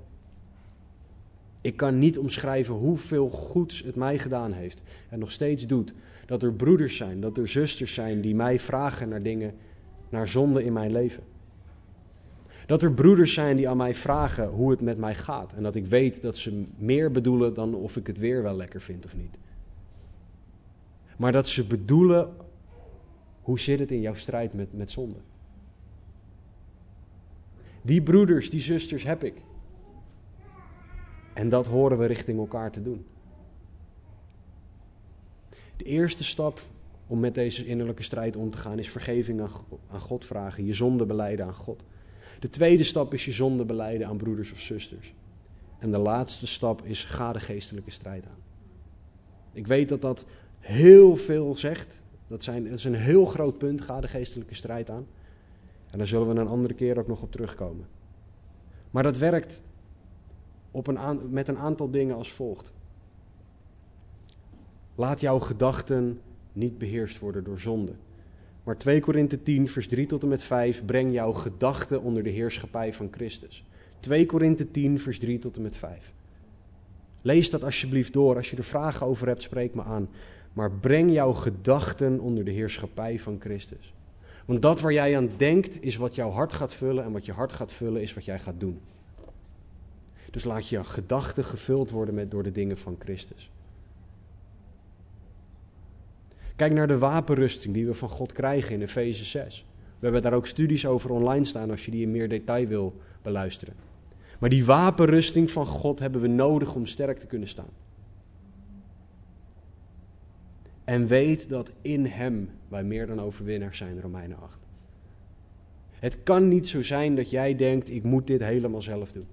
Ik kan niet omschrijven hoeveel goeds het mij gedaan heeft en nog steeds doet. Dat er broeders zijn, dat er zusters zijn die mij vragen naar dingen, naar zonde in mijn leven. Dat er broeders zijn die aan mij vragen hoe het met mij gaat. En dat ik weet dat ze meer bedoelen dan of ik het weer wel lekker vind of niet. Maar dat ze bedoelen hoe zit het in jouw strijd met, met zonde. Die broeders, die zusters heb ik. En dat horen we richting elkaar te doen. De eerste stap om met deze innerlijke strijd om te gaan is vergeving aan God vragen, je zonde beleiden aan God. De tweede stap is je zonde beleiden aan broeders of zusters. En de laatste stap is ga de geestelijke strijd aan. Ik weet dat dat heel veel zegt. Dat, zijn, is een heel groot punt, ga de geestelijke strijd aan. En daar zullen we een andere keer ook nog op terugkomen. Maar dat werkt op een met een aantal dingen als volgt. Laat jouw gedachten niet beheerst worden door zonde. Maar 2 Korinthe 10, vers 3 tot en met 5, breng jouw gedachten onder de heerschappij van Christus. 2 Korinthe 10, vers 3 tot en met 5. Lees dat alsjeblieft door. Als je er vragen over hebt, spreek me aan. Maar breng jouw gedachten onder de heerschappij van Christus. Want dat waar jij aan denkt, is wat jouw hart gaat vullen. En wat je hart gaat vullen, is wat jij gaat doen. Dus laat je gedachten gevuld worden met, door de dingen van Christus. Kijk naar de wapenrusting die we van God krijgen in Efeze 6. We hebben daar ook studies over online staan als je die in meer detail wil beluisteren. Maar die wapenrusting van God hebben we nodig om sterk te kunnen staan. En weet dat in Hem wij meer dan overwinnaars zijn, Romeinen 8. Het kan niet zo zijn dat jij denkt, ik moet dit helemaal zelf doen.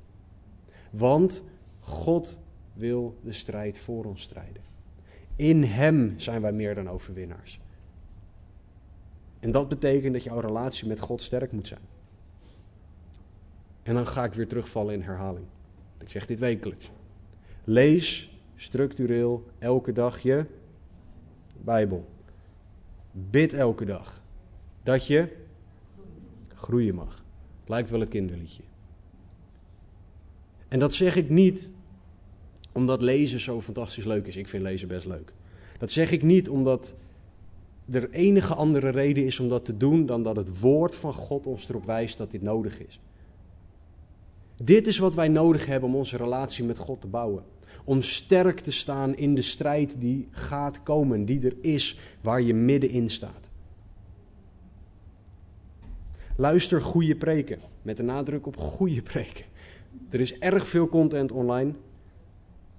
Want God wil de strijd voor ons strijden. In Hem zijn wij meer dan overwinnaars. En dat betekent dat jouw relatie met God sterk moet zijn. En dan ga ik weer terugvallen in herhaling. Ik zeg dit wekelijks. Lees structureel elke dag je Bijbel. Bid elke dag dat je groeien mag. Het lijkt wel het kinderliedje. En dat zeg ik niet omdat lezen zo fantastisch leuk is. Ik vind lezen best leuk. Dat zeg ik niet omdat er enige andere reden is om dat te doen dan dat het woord van God ons erop wijst dat dit nodig is. Dit is wat wij nodig hebben om onze relatie met God te bouwen. Om sterk te staan in de strijd die gaat komen, die er is, waar je middenin staat. Luister goede preken, met de nadruk op goede preken. Er is erg veel content online.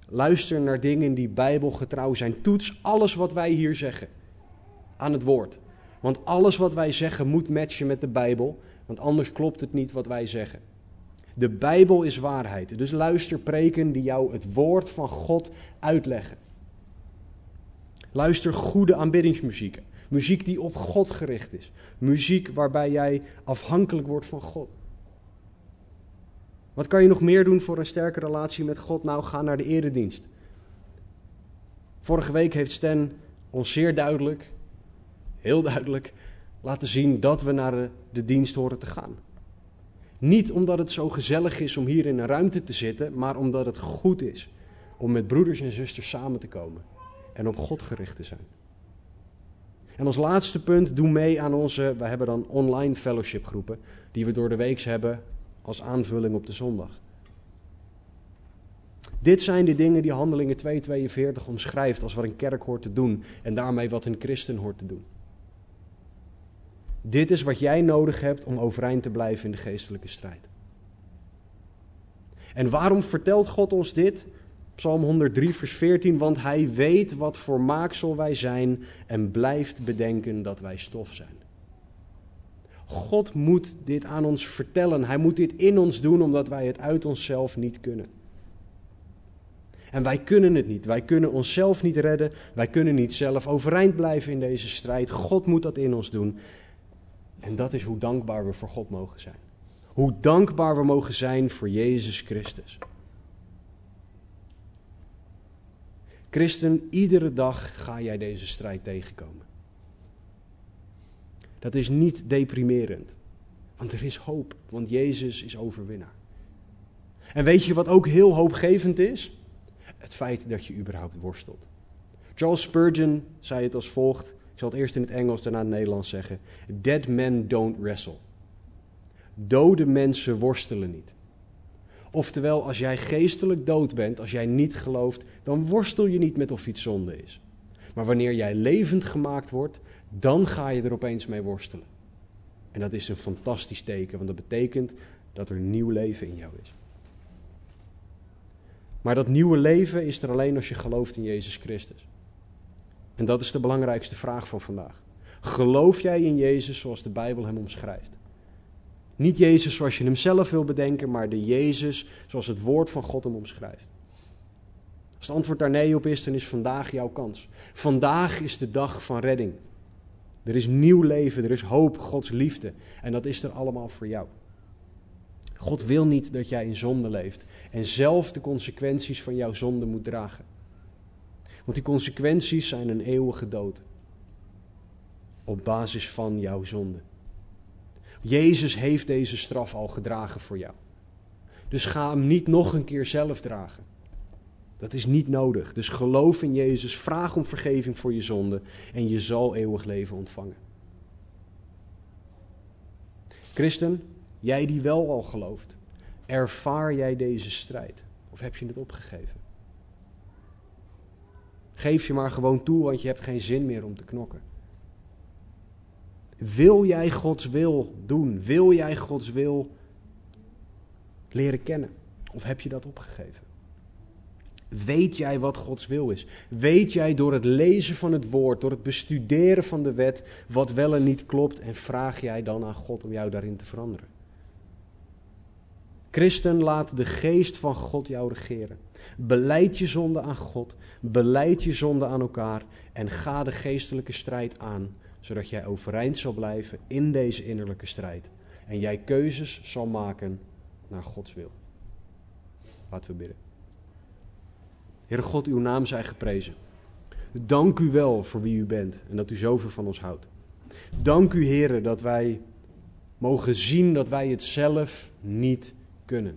Luister naar dingen die bijbelgetrouw zijn. Toets alles wat wij hier zeggen aan het woord. Want alles wat wij zeggen moet matchen met de Bijbel, want anders klopt het niet wat wij zeggen. De Bijbel is waarheid. Dus luister preken die jou het woord van God uitleggen. Luister goede aanbiddingsmuziek. Muziek die op God gericht is. Muziek waarbij jij afhankelijk wordt van God. Wat kan je nog meer doen voor een sterke relatie met God? Nou, ga naar de eredienst. Vorige week heeft Stan ons zeer duidelijk, heel duidelijk, laten zien dat we naar de, de dienst horen te gaan. Niet omdat het zo gezellig is om hier in een ruimte te zitten, maar omdat het goed is om met broeders en zusters samen te komen en op God gericht te zijn. En als laatste punt, doe mee aan onze, we hebben dan online fellowship groepen, die we door de week hebben als aanvulling op de zondag. Dit zijn de dingen die Handelingen 2:42 omschrijft als wat een kerk hoort te doen en daarmee wat een christen hoort te doen. Dit is wat jij nodig hebt om overeind te blijven in de geestelijke strijd. En waarom vertelt God ons dit? Psalm 103, vers 14. Want hij weet wat voor maaksel wij zijn en blijft bedenken dat wij stof zijn. God moet dit aan ons vertellen. Hij moet dit in ons doen omdat wij het uit onszelf niet kunnen. En wij kunnen het niet. Wij kunnen onszelf niet redden. Wij kunnen niet zelf overeind blijven in deze strijd. God moet dat in ons doen. En dat is hoe dankbaar we voor God mogen zijn. Hoe dankbaar we mogen zijn voor Jezus Christus. Christen, iedere dag ga jij deze strijd tegenkomen. Dat is niet deprimerend, want er is hoop, want Jezus is overwinnaar. En weet je wat ook heel hoopgevend is? Het feit dat je überhaupt worstelt. Charles Spurgeon zei het als volgt: zal het eerst in het Engels, daarna in het Nederlands zeggen. Dead men don't wrestle. Dode mensen worstelen niet. Oftewel, als jij geestelijk dood bent, als jij niet gelooft, dan worstel je niet met of iets zonde is. Maar wanneer jij levend gemaakt wordt, dan ga je er opeens mee worstelen. En dat is een fantastisch teken, want dat betekent dat er nieuw leven in jou is. Maar dat nieuwe leven is er alleen als je gelooft in Jezus Christus. En dat is de belangrijkste vraag van vandaag. Geloof jij in Jezus zoals de Bijbel hem omschrijft? Niet Jezus zoals je hem zelf wil bedenken, maar de Jezus zoals het woord van God hem omschrijft. Als het antwoord daar nee op is, dan is vandaag jouw kans. Vandaag is de dag van redding. Er is nieuw leven, er is hoop, Gods liefde. En dat is er allemaal voor jou. God wil niet dat jij in zonde leeft en zelf de consequenties van jouw zonde moet dragen. Want die consequenties zijn een eeuwige dood. op basis van jouw zonde. Jezus heeft deze straf al gedragen voor jou. Dus ga hem niet nog een keer zelf dragen. Dat is niet nodig. Dus geloof in Jezus, vraag om vergeving voor je zonde en je zal eeuwig leven ontvangen. Christen, jij die wel al gelooft, ervaar jij deze strijd? Of heb je het opgegeven? Geef je maar gewoon toe, want je hebt geen zin meer om te knokken. Wil jij Gods wil doen? Wil jij Gods wil leren kennen? Of heb je dat opgegeven? Weet jij wat Gods wil is? Weet jij door het lezen van het woord, door het bestuderen van de wet, wat wel en niet klopt en vraag jij dan aan God om jou daarin te veranderen? Christen, laat de geest van God jou regeren. Beleid je zonde aan God, beleid je zonde aan elkaar en ga de geestelijke strijd aan, zodat jij overeind zal blijven in deze innerlijke strijd. En jij keuzes zal maken naar Gods wil. Laten we bidden. Heere God, uw naam zij geprezen. Dank u wel voor wie u bent en dat u zoveel van ons houdt. Dank u, Heere, dat wij mogen zien dat wij het zelf niet kunnen.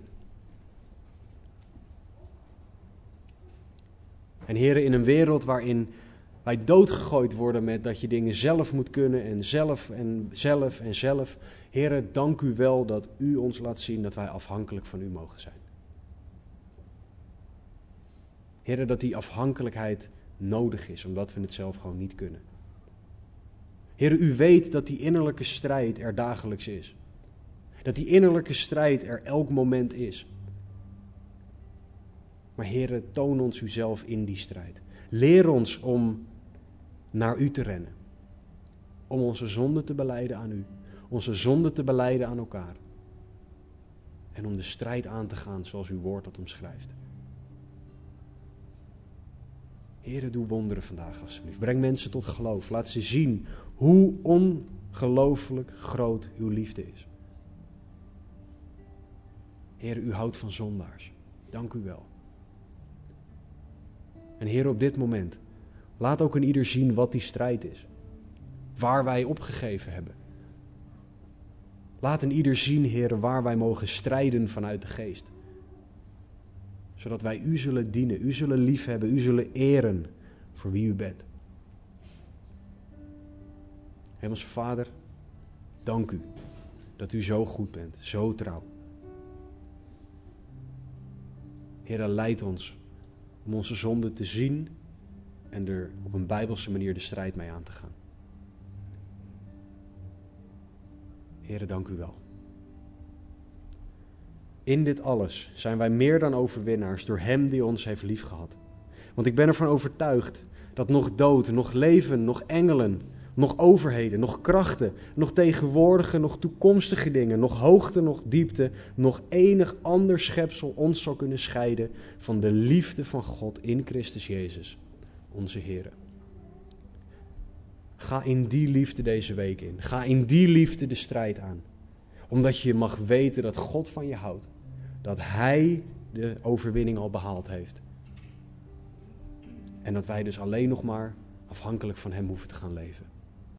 En Heere, in een wereld waarin wij doodgegooid worden met dat je dingen zelf moet kunnen en zelf en zelf en zelf. Heere, dank u wel dat u ons laat zien dat wij afhankelijk van u mogen zijn. Heer, dat die afhankelijkheid nodig is, omdat we het zelf gewoon niet kunnen. Heer, u weet dat die innerlijke strijd er dagelijks is. Dat die innerlijke strijd er elk moment is. Maar Heer, toon ons uzelf in die strijd. Leer ons om naar u te rennen. Om onze zonde te beleiden aan u. Onze zonde te beleiden aan elkaar. En om de strijd aan te gaan zoals uw woord dat omschrijft. Heere, doe wonderen vandaag alsjeblieft. Breng mensen tot geloof. Laat ze zien hoe ongelooflijk groot uw liefde is. Heer, u houdt van zondaars. Dank u wel. En Heer, op dit moment, laat ook een ieder zien wat die strijd is. Waar wij opgegeven hebben. Laat een ieder zien, Heer, waar wij mogen strijden vanuit de geest zodat wij u zullen dienen, u zullen liefhebben, u zullen eren voor wie u bent. Hemelse Vader, dank u dat u zo goed bent, zo trouw. Heer, leid ons om onze zonde te zien en er op een bijbelse manier de strijd mee aan te gaan. Heer, dank u wel. In dit alles zijn wij meer dan overwinnaars door Hem die ons heeft liefgehad. Want ik ben ervan overtuigd dat nog dood, nog leven, nog engelen, nog overheden, nog krachten, nog tegenwoordige, nog toekomstige dingen, nog hoogte, nog diepte, nog enig ander schepsel ons zal kunnen scheiden van de liefde van God in Christus Jezus, onze Heer. Ga in die liefde deze week in. Ga in die liefde de strijd aan. Omdat je mag weten dat God van je houdt dat Hij de overwinning al behaald heeft. En dat wij dus alleen nog maar afhankelijk van Hem hoeven te gaan leven.